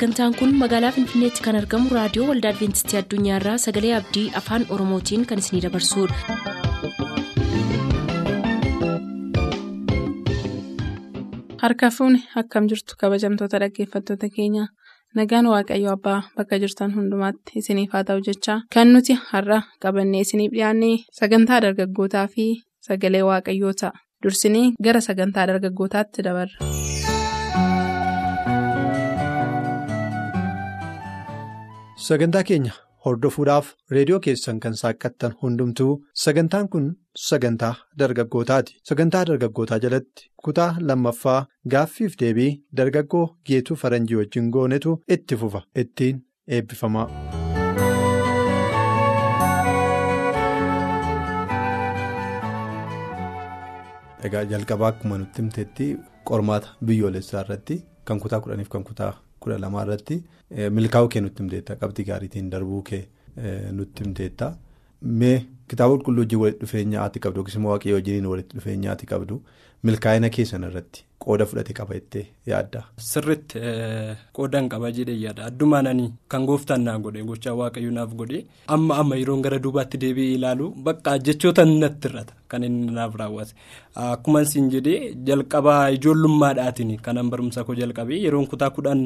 sagantaan kun magaalaa finfinneetti kan argamu raadiyoo waldaa adventistii addunyaarraa sagalee abdii afaan oromootiin kan isinidabarsudha. harka fuuni akkam jirtu kabajamtoota dhaggeeffattoota keenya nagaan waaqayyo abbaa bakka jirtan hundumaatti isiniif haa ta'u jechaa kan nuti har'a qabannee isiniif dhiyaanne sagantaa dargaggootaa fi sagalee waaqayyoo ta'a dursinee gara sagantaa dargaggootaatti dabarra. Sagantaa keenya hordofuudhaaf reediyoo keessan kan saaqqattan hundumtuu sagantaan kun sagantaa dargaggootaati sagantaa dargaggootaa jalatti kutaa lammaffaa gaaffiif deebii dargaggoo geetuu faranjii wajjin goonetu itti fufa ittiin eebbifamaa. egaa jalqabaa akkuma nutti himteetti qormaata biyyoolessaa irratti kan kutaa kudhaniif kan kutaa kudha lamaa irratti milkaa'uu kee nutti himteetta qabxii gaariitiin darbuu kee nutti himteetta mee kitaaba qulqulluu wajjin walitti dhufeenya ati qabdu yookiis immoo waaqayyoo wajjiniin walitti dhufeenya ati qabdu milkaa'ina keessan irratti qooda fudhate qaba jettee yaadda. Sirriitti qoodan qaba jedhee yaada addumaan ani kan gooftaan naa godhe gochaa waaqayyoo naaf godhe amma amma yeroon gara duubaatti deebi'ee ilaalu bakka jechoota natti irrata kan inni naaf raawwate. Akkuma siin jedhee jalqabaa ijoollummaadhaatiin kanan barumsa koo jalqabee yeroon kutaa kudhan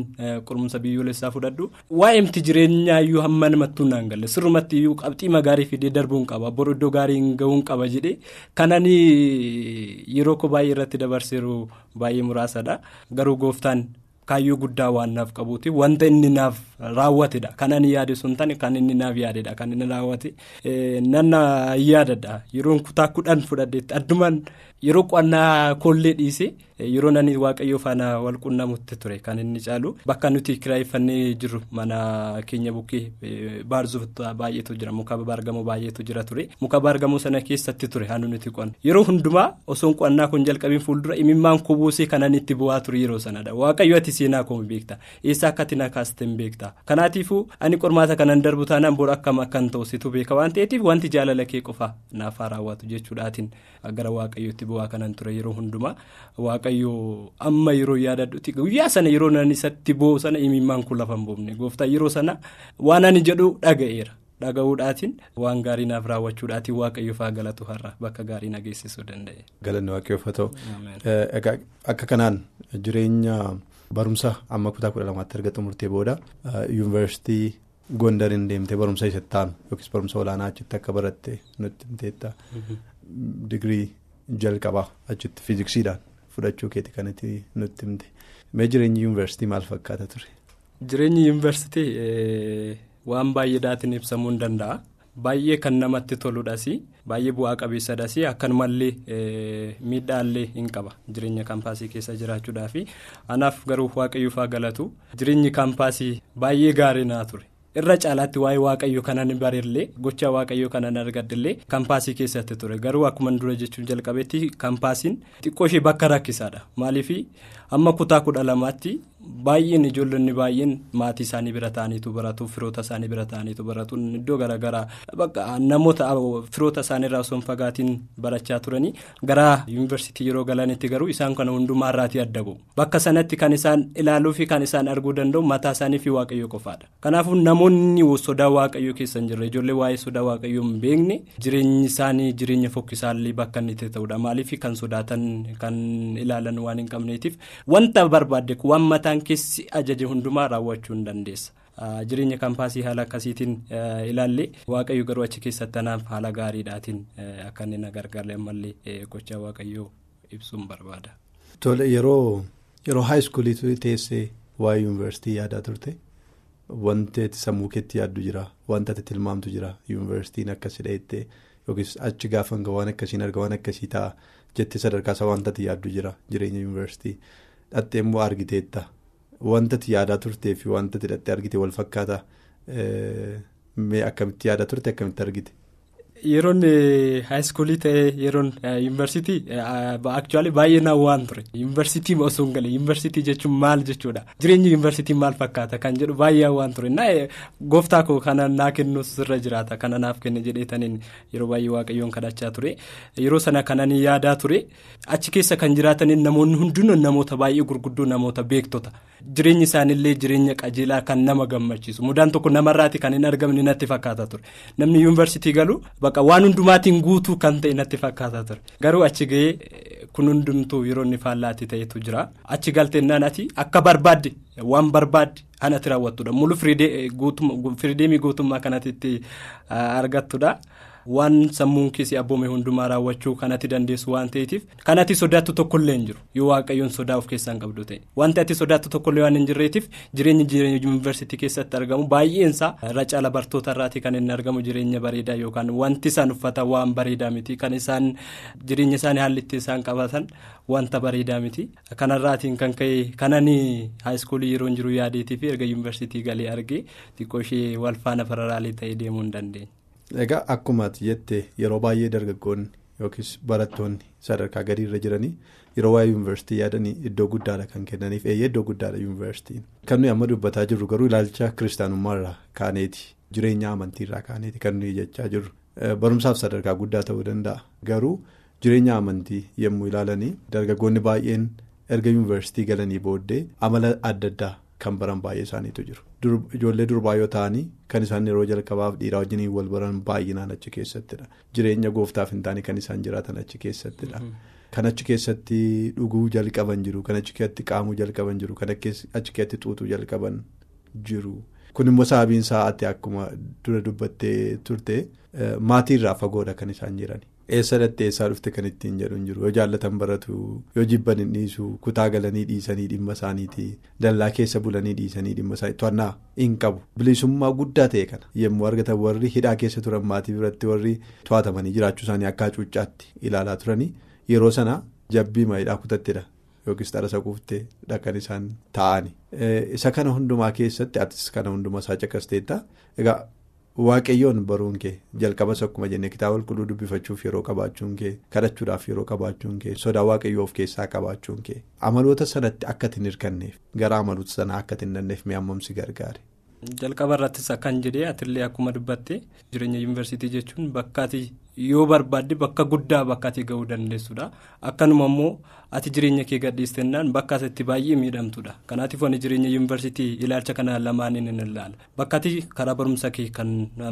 qorumsa biyyoolessaa fudhadhu. Waa'eemti jireenyaayyuu hamma namattuu naan galle sirrumatti iyyuu qabxii magaarii fidee darbuun qaba. Bor iddoo gaariin gahuun qaba jedhee kananii yeroo koo baay'ee irratti dabarseeru. Baay'ee muraasadha. Garuu gooftaan kaayyoo guddaa waan naaf qabuuti. Wanta inni naaf raawwatedha. Kan ani yaade sun tani kan inni naaf yaadedha. Kan inni raawwate. Nanna yaadadha yeroon kutaa kudhan fudhadheetti. Addumaan yeroo qo'annaa koollee dhiise yeroo nani waaqayyoo faana wal qunnamutti ture kan inni caalu bakka nuti kiraayeffannee jirru mana keenya bukkee baarzuuf baay'eetu jira muka baargamoo baay'eetu jira ture. Muka baargamoo sana keessatti ture hannu nuti qo'anne yeroo hundumaa osoon qo'annaa kun jalqabiin fuuldura imimmaan kubuusee kanan itti bu'aa ture yeroo sanadha. Waaqayyo ati seenaa koo beekta eessa akka ati na kaastee beekta kanaatiifuu ani qormaata kanan darbu taanaan bor akkam akkan ta'usitu beeka? Waan ta'eetiif wanti jaalala kee qofa naaf haa raawwatu jechuudhaatiin gara waaqayyootti bu'aa kanan ture yeroo hundumaa waaqayyoo amma yeroo yaadadhutti guyyaa sana yeroo nan isatti boo sana imimmaan kun lafa hin buufne gooftaa yeroo sana waan ani jedhu dhaga'eera. dhaga'uudhaatiin waan gaarii naaf raawwachuudhaatiin waaqayyoof haa galatu har'a bakka gaarii na geessisuu danda'e. galanni waaqayyoof haa ta'u. Akka kanaan jireenya barumsa amma kutaa kudha lamaatti erga xumurtee booda yuunivarsiitii gondariin deemtee barumsa isa taanu yookiis barumsa olaanaa achitti akka baratte nutti himteetta digirii jalqabaa achitti fiiziksiidhaan fudhachuu keeti kan nutti himte mee jireenyi yuunivarsiitii maal fakkaata ture. jireenyi yuunivarsiitii. waan baay'eedhaatiin ibsamuu hin danda'a baay'ee kan namatti toludhas baay'ee bu'aa qabeessadhas akkanumallee miidhaallee hin qaba jireenya kaampaasii keessa jiraachuudhaaf anaaf garuu waaqayyoof haa galatu. Jireenyi kaampaasii baay'ee gaarii naa ture irra caalaatti waa'ee waaqayyo kanan bareellee gochaa waaqayyo kanan argadillee kaampaasii keessatti ture. Garuu akkuma dura jechuun jalqabeetti kaampaasiin xiqqoo ishee bakka rakkisaadha. Maaliif? Amma kutaa kudha lamaatti. baay'een ijoollonni baay'een maatii isaanii bira ta'aniitu baratu firoota isaanii bira ta'aniitu baratu. Iddoo garaagaraa namoota firoota isaaniirraa osoo hin fagaatiin barachaa turanii gara yuunivarsiitii yeroo galanitti garuu isaan kana hundumaa irraatii adda bu'u bakka sanatti kan isaan ilaaluu fi kan isaan arguu danda'u mataa isaanii fi waaqayyoo qofaadha namoonni sodaa waaqayyoo keessa hin jirre ijoollee waa'ee sodaa waaqayyoo hin beekne jireenyi isaanii jireenya fokkisaallee bakka inni itti ta'udha maaliif kan sodaatan kan ilaalan waan hin qabneetiif wanta barbaadde waan mataa. keessi ajaja hundumaa raawwachuu hin dandeessa jireenya kaampaasii haala akkasiitiin ilaalle waaqayyo garuu achi keessatti anaaf haala gaariidhaatiin akka inni na gargaarre ammallee gochaa waaqayyoo ibsuun barbaada. Tole yeroo yeroo haayiskuulii teessee waa'ee yuunivarsiitii yaadaa turte wanti sammuu keetti yaaddu jira wanta ati tilmaamtu jira yuunivarsiitiin akkasii dheettee yookiis achi gaafa waan akkasiin arga waan akkasii ta'a jettee sadarkaa isaa wanta ati yaaddu jira jireenya yuunivarsiitii dhattee immoo argiteetta. Wanta ati yaadaa turtee fi wanta ati dhattee argite wal fakkaata mee akkamitti yaadaa turte akkamitti argite. Yeroon haayiskuulii ta'ee yeroon yuunivarsiitii aktuwaali baay'ee naa waan ture. Yuunivarsiitii osoo hin galee yuunivarsiitii jechuun maal jechuudha? Jireenyi yuunivarsiitii maal fakkaata? Kan jedhu baay'ee waan ture. Gooftaa koo kana naa kennuus irra jiraata kana naaf kenne jedheetaniin yeroo baay'ee waaqayyoon kadhachaa ture. Yeroo sana kananii yaadaa ture. Achi keessa kan jiraataniin namoonni hundinuu namoota baay'ee gurguddoo namoota beektota. Jireenyi isaaniillee jireenya qajeelaa kan nama gammachiisu. Mudaan tokko namarraati kan hin argamne natti fakkaata ture. Namni yuunivarsiitii galu. Waan hundumaatiin guutuu kan ta'e natti fakkaata ture. Garuu achi ga'ee kun hundumtuu yeroo inni faallaatti ta'etu jira. Achi galteennaan ati akka barbaadde waan barbaadde anatti raawwattudha mulu firideemii guutummaa kanatti argattudha. Waan sammuun keessi abboome hundumaa raawwachuu kanatti dandeessu waan ta'eetiif kan ati sodaattu tokkollee hin jiru. Yoo waaqayyoon sodaa of keessaan qabdu ta'e. Wanti ati sodaattu tokkollee waan hin jirreetiif jireenyi jireenya yuunivarsiitii keessatti argamu baay'eensaa irra caala bartoota irraatii kan inni argamu jireenya bareedaa yookaan wanti isaan uffatan waan bareedaa miti. Kan isaan jireenya isaanii haalli itti isaan qabatan wanta bareedaa miti. Kanarraatiin kan ka'e kananii haayiskuulii yeroo jiru yaadeetii fi erga yuunivarsiitii galee argee xiqqoo ishee wal faana paralaalee ta'ee deemuu hin. Egaa akkuma ati jette yeroo baay'ee dargaggoonni yookiis barattoonni sadarkaa gadiirra jiranii yeroo waa'ee yuunivarsiitii yaadanii iddoo guddaadha kan kennaniif eeyyee iddoo guddaadha yuunivarsiitiin. Kan nuyi amma dubbataa jirru garuu ilaalcha kiristaanummaarraa kaaneeti jireenya amantiirraa kaaneeti kan nuyi jechaa jirru barumsaaf sadarkaa guddaa ta'uu danda'a garuu jireenya amantii yommuu ilaalanii dargaggoonni baay'een erga yuunivarsiitii galanii booddee amala adda addaa. Kan baran baay'ee isaaniitu jiru ijoollee durbaa yoo ta'anii kan isaan yeroo jalqabaaf dhiiraa wajjin wal baran baay'inaan achi keessattidha jireenya gooftaaf hin taane kan isaan jiraatan achi keessattidha kan achi keessatti dhuguu jalqaban jiru kan achi keessatti qaamuu jalqaban jiru kan achi keessatti xuuxuu jalqaban jiru. Kun immoo sababiin sa'aatti akkuma dura dubbattee turte maatiirraa fagoodha kan isaan jiran. Eessa dhattee eessaa dhufte kan ittiin jedhu hin jiru. Yoo jaallatan baratu yoo jibban hin dhiisu kutaa galanii dhiisanii dhimma isaaniiti dallaa keessa bulanii dhiisanii dhimma isaanii. To'annaa hin qabu. Bilisummaa guddaa ta'e kana. Yommuu argatan warri hidhaa keessa turan maatii biratti warri to'atamanii jiraachuu isaanii akka cuuccaatti ilaalaa turanii yeroo sana jabbii hidhaa kutattedha. Yookiis tarasa kuuftee kan isaan taa'ani isa kana hundumaa keessatti atis kana hundumaa isaa caqasteetta egaa. Waaqayyoon baruun kee jalqabas akkuma jennee kitaaba qulqulluu dubbifachuuf yeroo qabaachuun kee kadhachuudhaaf yeroo qabaachuun kee sodaa waaqayyoo of keessaa qabaachuun kee amaloota sanatti akka hin hirkanneef gara amaloota sanaa akka hin danneef mi'aamamsi gargaare. Jalqaba irrattis akkan jedhee atillee akkuma dubbatte jireenya yuunivarsiitii jechuun bakkaati yoo barbaadde bakka guddaa bakka ati ga'uu dandeessudha akkanuma immoo ati jireenya kee gadhiistennaan bakka ati baay'ee miidhamtudha kanaatiif ani jireenya yuunivarsiitii ilaalcha kana lamaaniin hin ilaala bakka ati karaa barumsa kee kan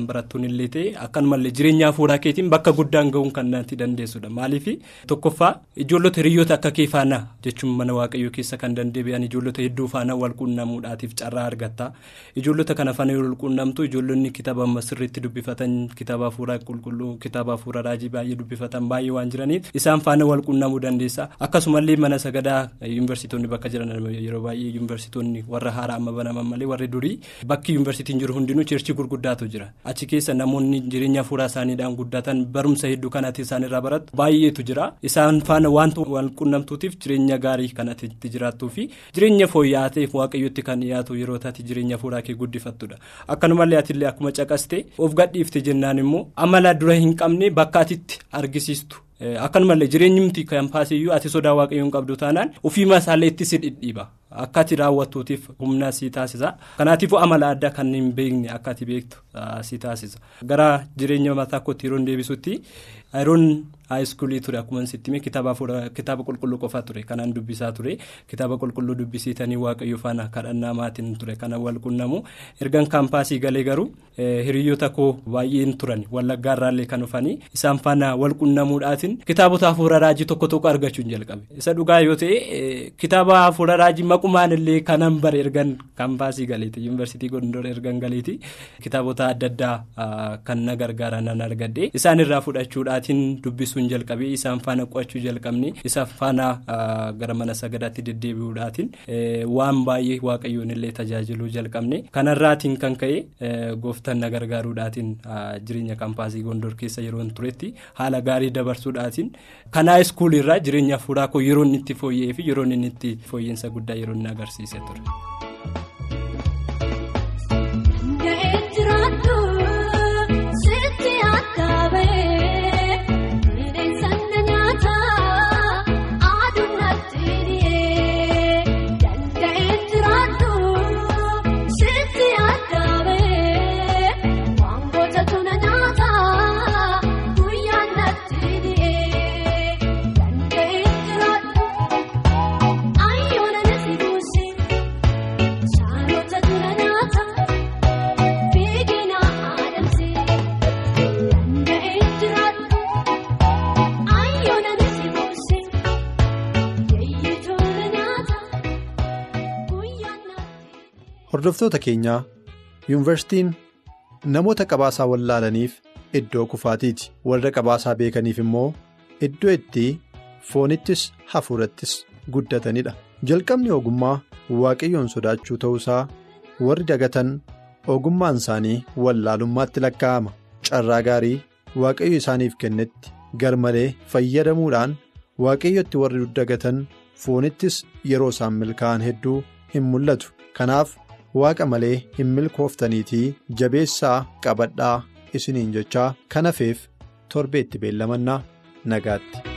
barattuun illee ta'e akkanumallee jireenya hafuuraa keetiin bakka guddaan ga'uun kan natti dandeessudha maaliif? Tokkoffaa ijoollota hiriyoota akka kee faana jechuun mana waaqayyoo keessa kan dandeebi'an ijoollota hedduu faana wal quunnamuudhaatiif carraa argatta. Ijoollota kana faana wal quunnamtu ijoollonni kitaaba sirriitti dubbifatan kitaaba hafuuraa qulqulluu kitaaba hafuura raajii baay'ee dubbifatan baay'ee waan jiraniif isaan faana wal quunnamuu dandeessa akkasumallee mana sagadaa yuunivarsiitonni bakka jiran yeroo baay'ee yuunivarsiitonni warra haaraa amma banaman malee warri durii bakki yuunivarsiitiin jiru hundinuu cheerchii gurguddaatu jira. Achi keessa namoonni jireenya hafuuraa isaaniidhaan guddatan barumsa hedduu kanatti isaanirraa baratu baay'eetu jira. Isaan faana waan wal quunnamtuutiif jireenya gaarii kanatti jiraattuu fi jireenya fooyya'aa ta'eef waaqayyotti kan dhiyaatu yeroo taati jireenya hafuuraa kee guddifattudha akkanumallee atillee akkuma caqaste of gadhiifte jennaan immoo amala dura hin qabne. Bakka atitti argisiistu. Akkanumallee jireenyumti kaampaasiyyuu ati sodaa waaqayyoon qabdu taanaan ofiima isaallee itti si dhidhiiba. Akka ati raawwattuutiif humna si taasisa. Kanaatiifuu amala addaa kan hin beekne akka ati beektu si taasisa. Gara jireenya mataa kootti yeroo deebisutti yeroon haayiskuulii ture akkuma sitti kitaaba qulqulluu qofa ture kanaan dubbisaa ture. Kitaaba qulqulluu dubbisiitanii waaqayyo faana kadhannaa maatiin ture. Kana wal qunnamu ergan kaampaasii galee garuu hiriyoota koo baay'een turan wallaggaarraallee kan dhufanii isaan faana wal qunnamuudhaatiin kitaabota hafuura raajii tokko tokko argachuun jalqabe. Isa dhugaa yoo ta'e kitaaba hafuura raajii maqumaan illee kanan bare ergan kaampaasii galeeti yuunivarsiitii gondor ergan galeeti. Kitaabota adda addaa kan na gargaaran nan argadde isaanirraa fudhachuudhaatiin dubbisuun jalqabee isaan faana qo'achuu jalqabne isa faana gara mana sagadaatti deddeebi'uudhaatiin waan baay'ee waaqayyoon illee tajaajiluu jalqabne. Kanarraatiin kan ka'e gooftaan na gargaaruudhaatiin jireenya kaampaasii gondor keessa yeroo turetti haala gaarii dabarsuudhaatiin kanaa iskuulirraa jireenya hafuuraa koo yeroo inni itti fooyya'ee fi yeroo inni itti fooyya'insa guddaa yeroo inni agarsiisee ture. Hordoftoota keenyaa yuunivarsiitiin namoota qabaasaa wallaalaniif iddoo kufaatiiti. Warra qabaasaa beekaniif immoo iddoo itti foonittis hafuurattis guddatanidha jalqabni ogummaa waaqayyoon sodaachuu ta'uusaa warri dagatan ogummaan isaanii wallaalummaatti lakkaa'ama. Carraa gaarii waaqayyo isaaniif kennetti garmalee fayyadamuudhaan waaqayyotti warri dagatan foonittis yeroo isaan milkaa'an hedduu hin mul'atu. Kanaaf waaqa malee hin milkooftaniitii jabeessaa qabadhaa isiniin jechaa kan hafeef torbeetti beellamannaa nagaatti.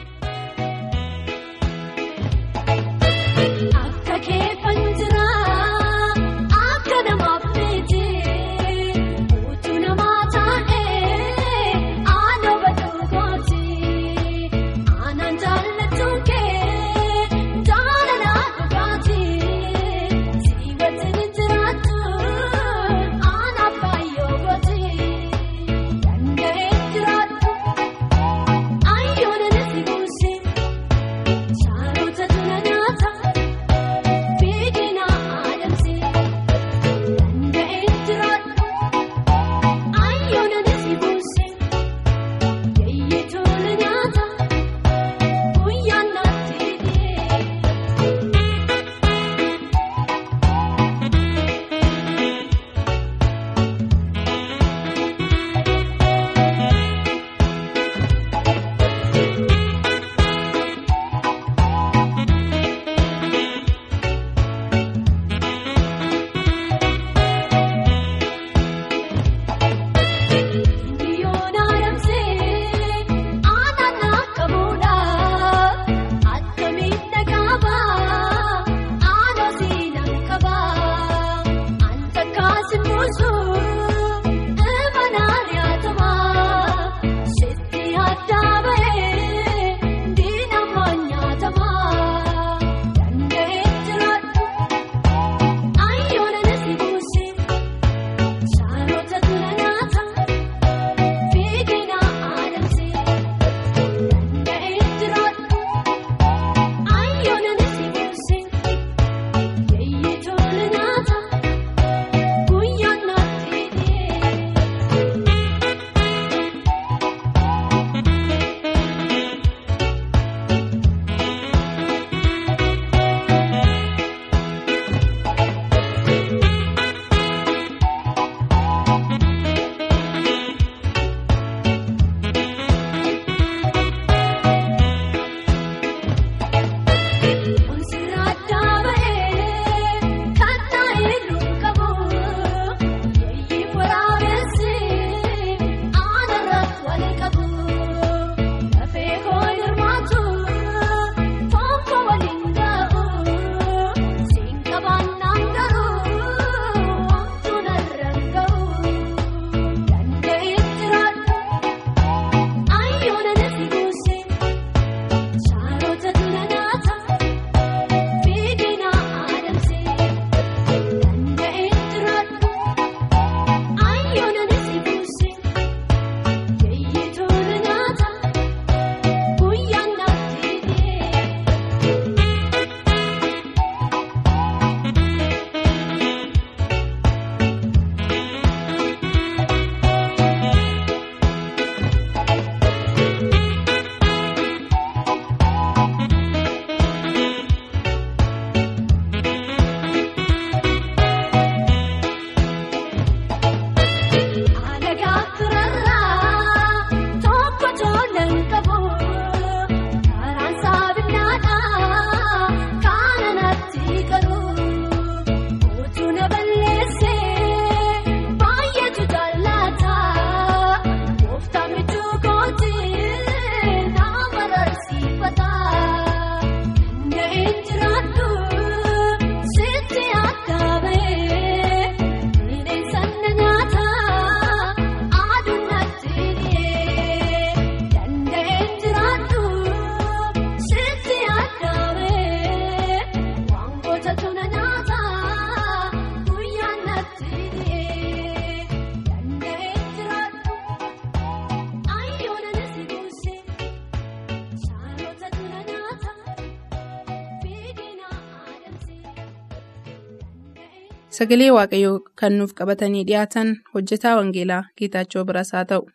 Sagalee waaqayyoo kan nuuf qabatanii dhiyaatan hojjetaa wangeelaa geetaachoo biraas haa ta'u.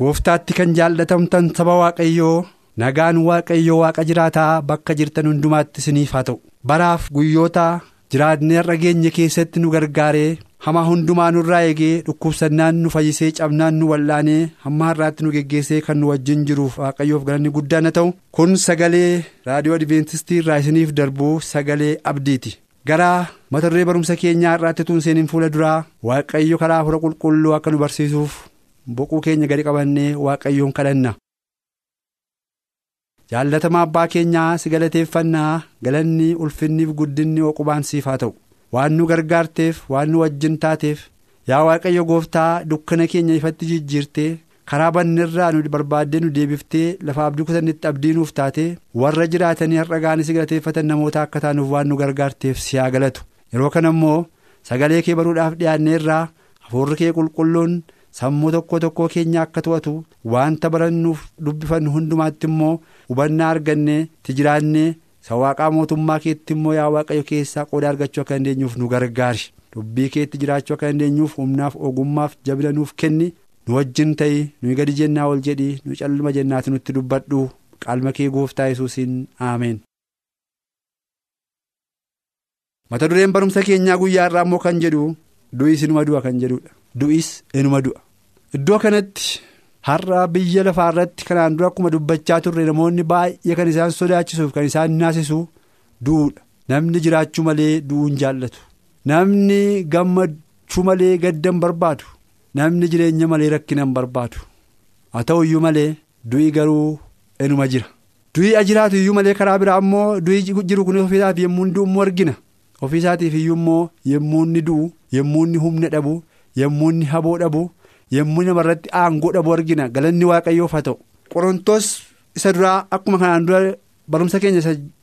gooftaatti kan jaallatamtan saba waaqayyoo nagaan waaqayyoo waaqa jiraataa bakka jirtan hundumaatti isiniif haa ta'u baraaf guyyoota jiraannee har'a geenye keessatti nu gargaaree hamaa hundumaa nurraa eegee dhukkubsannaan nu fayyisee cabnaan nu wal'aanee hamma har'aatti nu geggeessee kan nu wajjin jiruuf waaqayyoof galanni guddaan ta'u kun sagalee raadiyoo adventistii irraa isiniif darbuu sagalee abdiiti. gara mata duree barumsa keenyaa har'aatti tun seeniin fuula duraa waaqayyo karaa hafuura qulqulluu akka nu barsiisuuf boquu keenya gadi qabannee waaqayyoon kadhanna. Jaallatama abbaa keenyaa si galateeffannaa galanni ulfinniif guddinni oqubaan siif haa ta'u waan nu gargaarteef waan nu wajjin taateef yaa waaqayyo gooftaa dukkana keenya ifatti jijjiirtee karaa banneerraa nu barbaaddee nu deebiftee lafa abdii nuuf taatee warra jiraatanii har'a si galateeffatan namoota akka taanuuf waan nu gargaarteef si haa galatu yeroo kana immoo sagalee kee baruudhaaf dhiyaanneerraa hafuurri kee qulqulluun. Sammuu tokko tokkoo keenya akka to'atu wanta barannuuf dubbifannu hundumaatti immoo hubannaa argannee itti jiraannee isa waaqaa mootummaa keetti immoo yaa waaqayyo keessaa qooda argachuu akka dandeenyuuf nu gargaari dubbii keetti jiraachuu akka dandeenyuuf humnaaf ogummaaf jabina nuuf kenni nu wajjin ta'ii nuyi gadi jennaa ol jedhii nu calluma jennaati nutti dubbadhu qaalma kee gooftaa yesuusiin aameen. mata dureen barumsa keenyaa guyyaa irraa immoo kan jedhu du'is inuma du'a kan jedhudha du'is inuma du'a. Iddoo kanatti har'a biyya lafaa irratti kanaan dura akkuma dubbachaa turre namoonni baay'ee kan isaan sodaachisuuf kan isaan naasisu du'uudha. Namni jiraachuu malee du'uu hin jaallatu. Namni gammachuu malee gadda hin barbaadu. Namni jireenya malee rakkina hin barbaadu. Haa ta'u iyyuu malee du'i garuu inuma jira. Du'i jiraatu iyyuu malee karaa biraa immoo du'i jiru kun ofiisaatiif yommuu du'u immoo argina. Ofiisaatiif iyyuu immoo yommuu inni du'u yommuu inni humna dhabu yommuu inni haboo dhabu. Yommuu namarratti aangoo dhabu argina. Galanni waaqayyoof haa ta'u. Qorontoos isa duraa akkuma kanaan dura barumsa keenya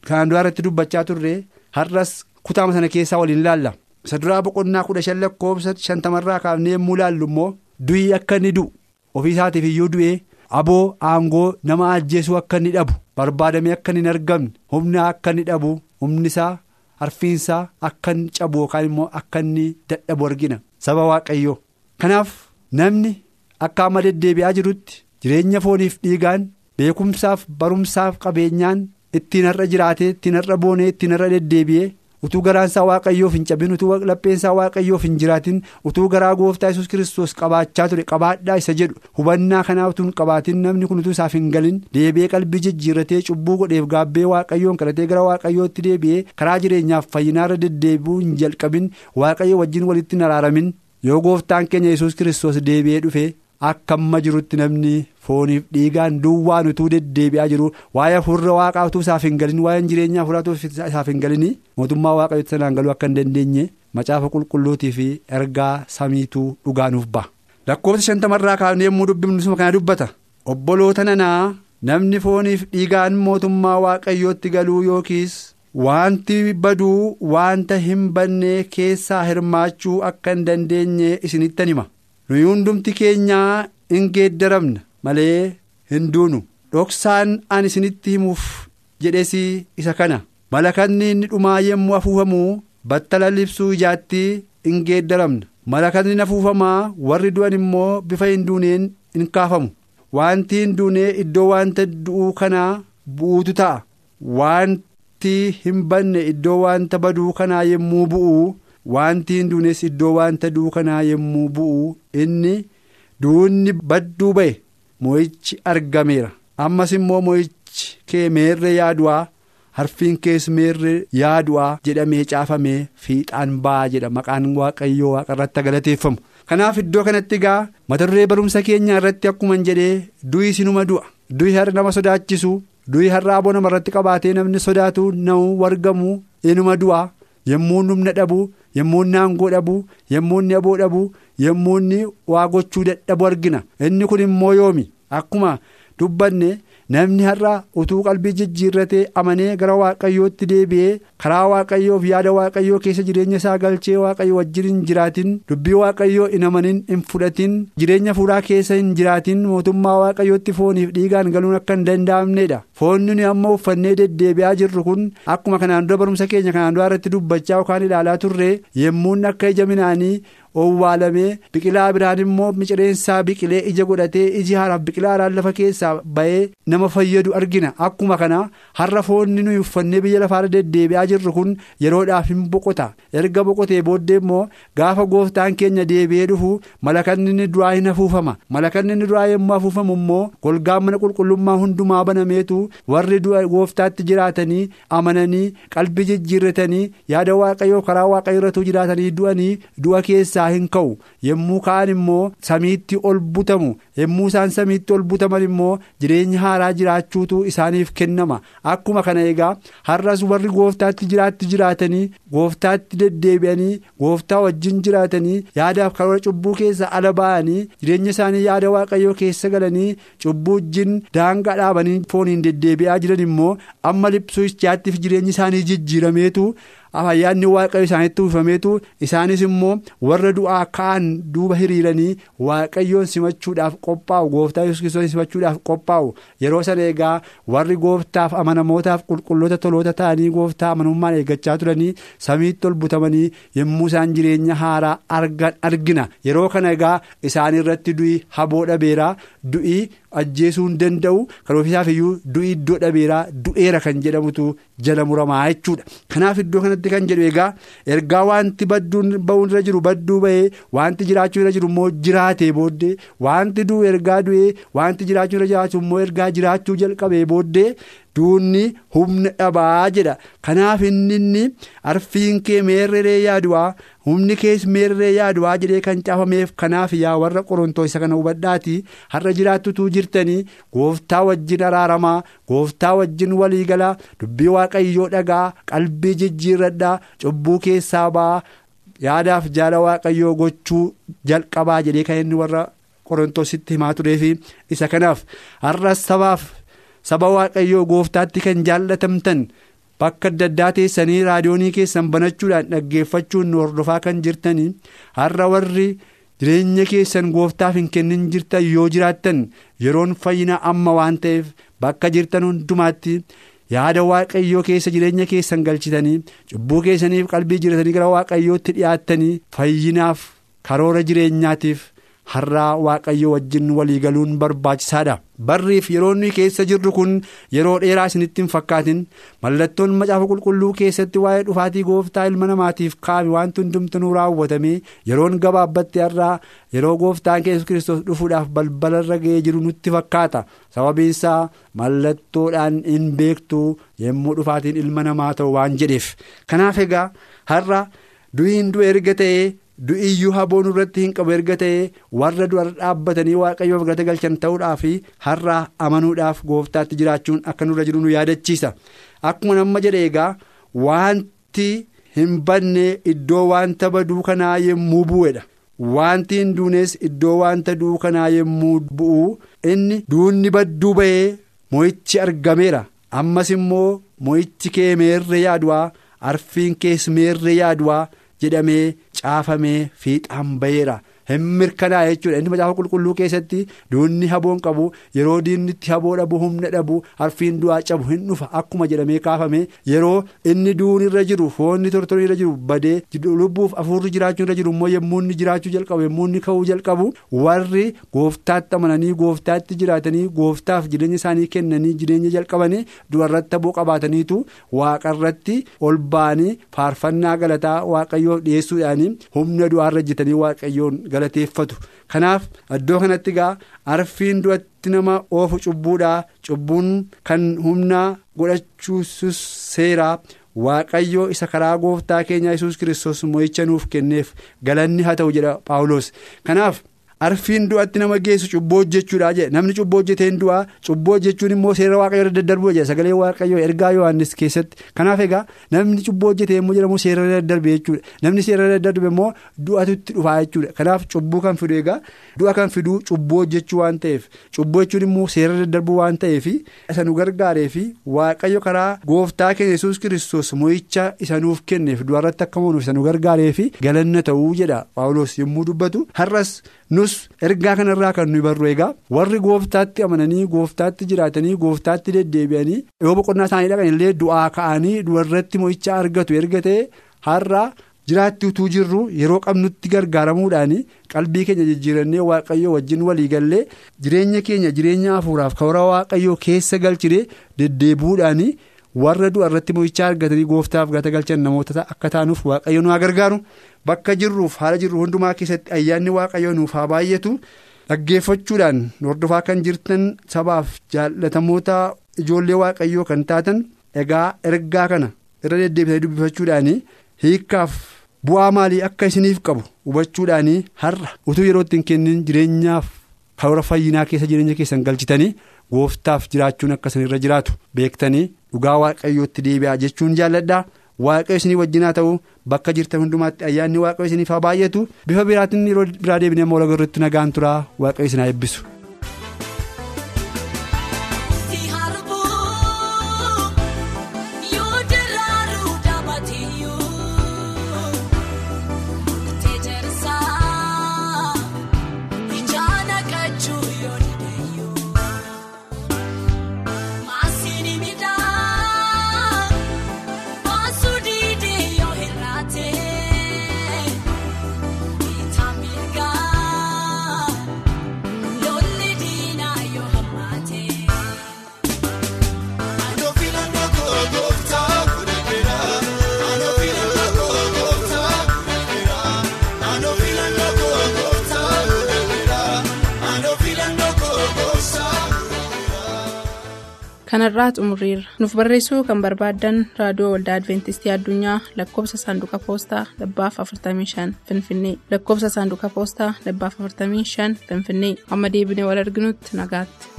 kanaan duraa irratti dubbachaa turre har'as kutaama sana keessaa waliin ilaalla. Isa duraa boqonnaa kudha shan lakkoofsa shantamarraa kaafnee yommuu ilaallu immoo du'ii akka inni du'u. Ofiisaatiif iyyuu du'ee aboo aangoo nama ajjeesuu akka inni dhabu. Barbaadamee akka hin argamne humna akka inni dhabu humni isaa harfiinsaa akka inni cabu yookaan immoo akka inni dadhabu argina. Saba waaqayyoo. Kanaaf. Namni akka amma deddeebi'aa jirutti jireenya fooniif dhiigaan beekumsaaf barumsaaf qabeenyaan ittiin har'a jiraatee ittiin har'a boonee ittiin har'a deddeebi'ee utuu garaansaa waaqayyoof hin cabin utuu lapheensaa waaqayyoof hin jiraatin utuu garaa gooftaa yesus kiristoos qabaachaa ture qabaadhaa isa jedhu hubannaa kanaa utuu hin qabaatin namni kun utuu isaaf hin galin deebi'ee qalbii jijjiirratee cubbuu godheef gaabbee waaqayyoon kadhatee gara waaqayyootti deebi'ee karaa jireenyaaf fayyinaarra deddeebi'uu hin jalqabin waaqayyo wajjin walitti hin araaramin. Yoo gooftaan keenya yesus kiristoos deebi'ee dhufe akka amma jirutti namni fooniif dhiigaan duwwaan utuu deddeebi'aa jiru waa'ee hafuurri waaqaa utuu isaaf hin galin waa'een jireenyaa hafuuraa isaaf hin galin mootummaa waaqayyootti sanaan galuu akka hin dandeenye macaafa qulqulluutii fi ergaa samiituu dhugaanuuf ba'a. lakkoofsa shantamarraa kaafnee yommuu dubbifnu kana dubbata obboloota nanaa namni fooniif dhiigaan mootummaa waaqayyootti galuu yookiis. Wanti baduu wanta hin banne keessaa hirmaachuu akka hin dandeenye isinittan hima nuyi hundumti keenyaa hin geeddaramna malee hin duunu. Dhoksaan an isinitti himuuf jedhes isa kana. Malakatni inni dhumaa yommuu afuufamu battala libsuu ijaatti hin geeddaramna. Malakatni afuufamaa warri du'an immoo bifa hin duuneen hin kaafamu. Wanti hin duunee iddoo wanta du'uu kanaa bu'uutu ta'a wanti hin banne iddoo wanta baduu kanaa yommuu bu'u wanti hin duunes iddoo wanta du'uu kanaa yommuu bu'u inni duunni badduu ba'e moo'ichi argameera. Ammas immoo moo'ichi kee meerre yaadu'aa harfiin kees meerre yaadu'aa jedhamee caafamee fiixaan ba'aa jedha. Maqaan waaqayyoo waaqa irratti galateeffamu. kanaaf iddoo kanatti egaa mata duree barumsa keenya irratti akkuma jedhee du'i sinuma du'a. Du'i har'a nama sodaachisu du'i har'a aboo namarratti qabaatee namni sodaatu nama wargamu inuma du'a. Yommuu humna dhabu yommuu aangoo dhabu yommuu aboo dhabu yommuu waa gochuu dadhabu argina. Inni kun immoo yoomi? Akkuma dubbanne namni har'a utuu qalbii jijjiirratee amanee gara waaqayyootti deebi'ee karaa waaqayyoof yaada waaqayyoo keessa jireenya isaa galchee waaqayyo wajjin hin jiraatin dubbii waaqayyoo hin amanin hin fudhatin jireenya fuudhaa keessa hin jiraatin mootummaa waaqayyootti fooniif dhiigaan galuun akka hin danda'amnedha foonni nuyi amma uffannee deddeebi'aa jirru kun akkuma kanaan dura barumsa keenya kanaan dura irratti dubbachaa yookaan ilaalaa turre yemmuun akka ija minaanii owwaalamee biqilaa biraan immoo micireensaa biqilee ija godhatee iji haaraaf biqilaa haaraan lafa keessaa ba'ee nama fayyadu argina. Akkuma kana har'a foonni nuyi uffannee biyya lafaarra deddeebi'aa jirru kun yeroodhaaf hin boqota. Erga boqotee booddee immoo gaafa gooftaan keenya deebi'ee dhufu malakanni inni duraa hin afuufama. Malakanni inni duraa yommuu afuufamu immoo golgaan mana qulqullummaa hundumaa banameetu warri gooftaatti jiraatanii amananii qalbii jijjiirratanii yaada waaqayyoo karaa waaqayyoo irratti jiraatanii du'anii du'a keessaa. hin ka'u yommuu ka'an immoo samiitti ol butamu yommuu isaan samiitti ol butaman immoo jireenya haaraa jiraachuutu isaaniif kennama akkuma kana egaa har'as warri gooftaatti jiraatti jiraatanii gooftaatti deddeebi'anii gooftaa wajjin jiraatanii yaadaaf karoora cubbuu keessa ala ba'anii jireenya isaanii yaada waaqayyoo keessa galanii cubbuu wajjin daangaa dhaabanii fooniin deddeebi'aa jiran immoo amma liphsuu ichaattiif jireenyi isaanii jijjiirameetu. Ayyaanni waaqayyo isaanitti uwwifameetu isaanis immoo warra du'aa ka'an duuba hiriiranii waaqayyoon simachuudhaaf qophaa'u gooftaa kiristoos simachuudhaaf qophaa'u. Yeroo sana egaa warri gooftaaf amanamootaaf qulqulloota toloota ta'anii gooftaa amanummaan eeggachaa turanii samiitti ol butamanii yommuu isaan jireenya haaraa argina. Yeroo kana egaa isaan irratti du'i haboo dhabeeraa du'i ajjeesuu hin danda'u. Kan ofiisaaf iyyuu du'i iddoo dhabeeraa du'eera kan jedhamutu jala muramaa jechuudha. Kanaaf iddoo kanatti kan jedhu egaa ergaa wanti badduun ba'uun irra jiru badduu ba'ee wanti jiraachuu irra jiru immoo jiraatee booddee wanti du'u ergaa du'ee wanti jiraachuu irra jiraatu immoo ergaa jiraachuu jalqabee booddee. duunni humna dhabaa jedha kanaaf inni arfiin kee meerree yaadu'aa humni kees meerree yaadu'aa jedhee kan caafameef kanaaf yaa warra qorontoo isa kana hubadhaati har'a jiraattutuu jirtanii gooftaa wajjin araaramaa gooftaa wajjin waliigalaa dubbii waaqayyoo dhagaa qalbii jijjiirradhaa cubbuu keessaa ba'aa yaadaaf jaala waaqayyoo gochuu jalqabaa jedhee kan inni warra qorontositti himaa tureefi isa kanaaf har'as sabaaf. saba waaqayyoo gooftaatti kan jaallatamtan bakka adda addaa teessanii raadiyoonii keessan banachuudhaan dhaggeeffachuun nu hordofaa kan jirtanii har'a warri jireenya keessan gooftaaf hin kennin jirtan yoo jiraattan yeroon fayyina amma waan ta'eef bakka jirtan hundumaatti yaada waaqayyoo keessa jireenya keessan galchitanii cubbuu keessaniif qalbii jiratanii gara waaqayyootti dhiyaattanii fayyinaaf karoora jireenyaatiif. Har'aa waaqayyo wajjin waliigaluun barbaachisaadha. Barriif yeroo nuyi keessa jirru kun yeroo dheeraa isinitti hin fakkaatin. Mallattoon macaafa qulqulluu keessatti waa'ee dhufaatii gooftaa ilma namaatiif kaa'ame wanti hundumtuu raawwatame yeroon gabaabbatte har'aa yeroo gooftaan yesuus kiristoos dhufuudhaaf balbalarra ga'ee jiru nutti fakkaata. Sababiin isaa mallattoodhaan hin beektu yommuu dhufaatiin ilma namaa ta'u waan jedheef. Kanaaf egaa har'a du'iin du'a erga ta'ee. Du'iyyuu haboon irratti hin qabu erga ta'ee warra du'arra dhaabbatanii waaqayyoof galata galchan ta'uudhaaf har'aa amanuudhaaf gooftaatti jiraachuun akka nurra jiru nu yaadachiisa. Akkuma nama jedhe egaa wanti hin banne iddoo wanta baduu kanaa yommuu bu'edha wanti hin duunes iddoo wanta du'u kanaa yommuu bu'u inni duunni badduu ba'ee mo'ichi argameera. Ammas immoo mo'ichi kee meerre yaadu'aa arfiin kees meerre yaadu'aa jedhamee caafamee fiixaan ba'eera hin mirkanaa'e jechuudha inni macaafa qulqulluu keessatti duunni haboon qabu yeroo diinni itti haboo dhabu humna dhabu arfiin du'aa cabu hin dhufa akkuma jedhamee kaafame yeroo inni duun irra jiru foonni tortorii irra jiru badee lubbuuf afuurri jiraachuu irra jiru immoo yommuu inni jiraachuu jalqabu yommuu inni ka'uu jalqabu warri gooftaatti amananii gooftaatti jiraatanii gooftaaf jireenya isaanii kennanii jireenya jalqabanii du'arratti haboo qabaataniitu waaqarratti ol ba'anii faarfannaa galataa waaqayyoof dhiyeessuudhaanii humna du'aarra hojjetanii waaqayyoon. Galateeffatu kanaaf iddoo kanatti egaa arfiin du'atti nama oofu cubbuudhaa cubbuun kan humnaa godhachuusus seeraa waaqayyoo isa karaa gooftaa keenya yesus kiristoos mo'icha nuuf kenneef galanni haa ta'u jedha paawuloos kanaaf arfiin du'atti nama geessu cubboo hojjechuudha jedhe namni cubboo hojjeteen du'aa cubboo hojjechuun immoo seera waaqayyoo daddarbuu jedhe sagalee waaqayyoo ergaa yohannis keessatti. Kanaaf egaa namni cubboo hojjetee immoo jedhamu seera daddarbe jechuudha. Namni seera daddarbe immoo du'atutti dhufaa jechuudha. Kanaaf cubbuu kan fidu egaa du'a kan fiduu cubboo hojjechuu waan ta'eef cubboo jechuun immoo seera daddarbuu waan ta'eef isa nu gargaaree fi waaqayyo karaa gooftaa keenya yesuus kiristoos mo'icha isa nuuf kenneef du'arratti akka moonuuf isa nu gargaaree fi galanna ta'uu jedha. Paawuloos yommuu dubbatu har'as nus ergaa kanarraa kan nuyi barru egaa warri gooftaatti amananii gooftaatti jiraatanii gooftaatti deddeebi'anii yoo boqonnaa isaanii dhaqan illee du'aa ka'anii du'arratti mo'icha argatu erga ta'e har'a jiraatti utuu jirru yeroo qabnutti gargaaramuudhaan qalbii keenya jijjiirannee waaqayyoo wajjin walii gallee jireenya keenya jireenya hafuuraaf karaa waaqayyoo keessa galchine deddeebi'uudhaan. Warra du'a irratti mo'ichaa argatanii gooftaaf gata galchan namoota akka taanuuf waaqayyo nu haa gargaaru bakka jirruuf haala jirru hundumaa keessatti ayyaanni waaqayyoo nuuf haa baay'atu dhaggeeffachuudhaan hordofaa kan jirtan sabaaf jaallatamoota ijoollee waaqayyoo kan taatan egaa ergaa kana irra deddeebisanii dubbifachuudhaan hiikkaaf bu'aa maalii akka isiniif qabu hubachuudhaan har'a utuu yeroo ittiin kennin jireenyaaf karoora fayyinaa keessa jireenya keessan galchitanii. gooftaaf jiraachuun akkasii irra jiraatu beektanii dhugaa waaqayyootti deebi'aa jechuun jaalladhaa waaqayyo isinii wajjin haa ta'u bakka jirtan hundumaatti ayyaanni waaqayyo isiniif haa baay'atu bifa biraatiin yeroo biraa deebinee amma walagarratti nagaan turaa waaqayyo isin haa eebbisu. Kanarraa xumurreerra nuuf barreessuu kan barbaaddan raadiyoo waldaa adventistii addunyaa lakkoofsa saanduqa poostaa dhibbaaf 45 finfinnee. Lakkoofsa saanduqa poostaa dhibbaaf 45 finfinnee. Amma deebinee wal arginutti nagaatti.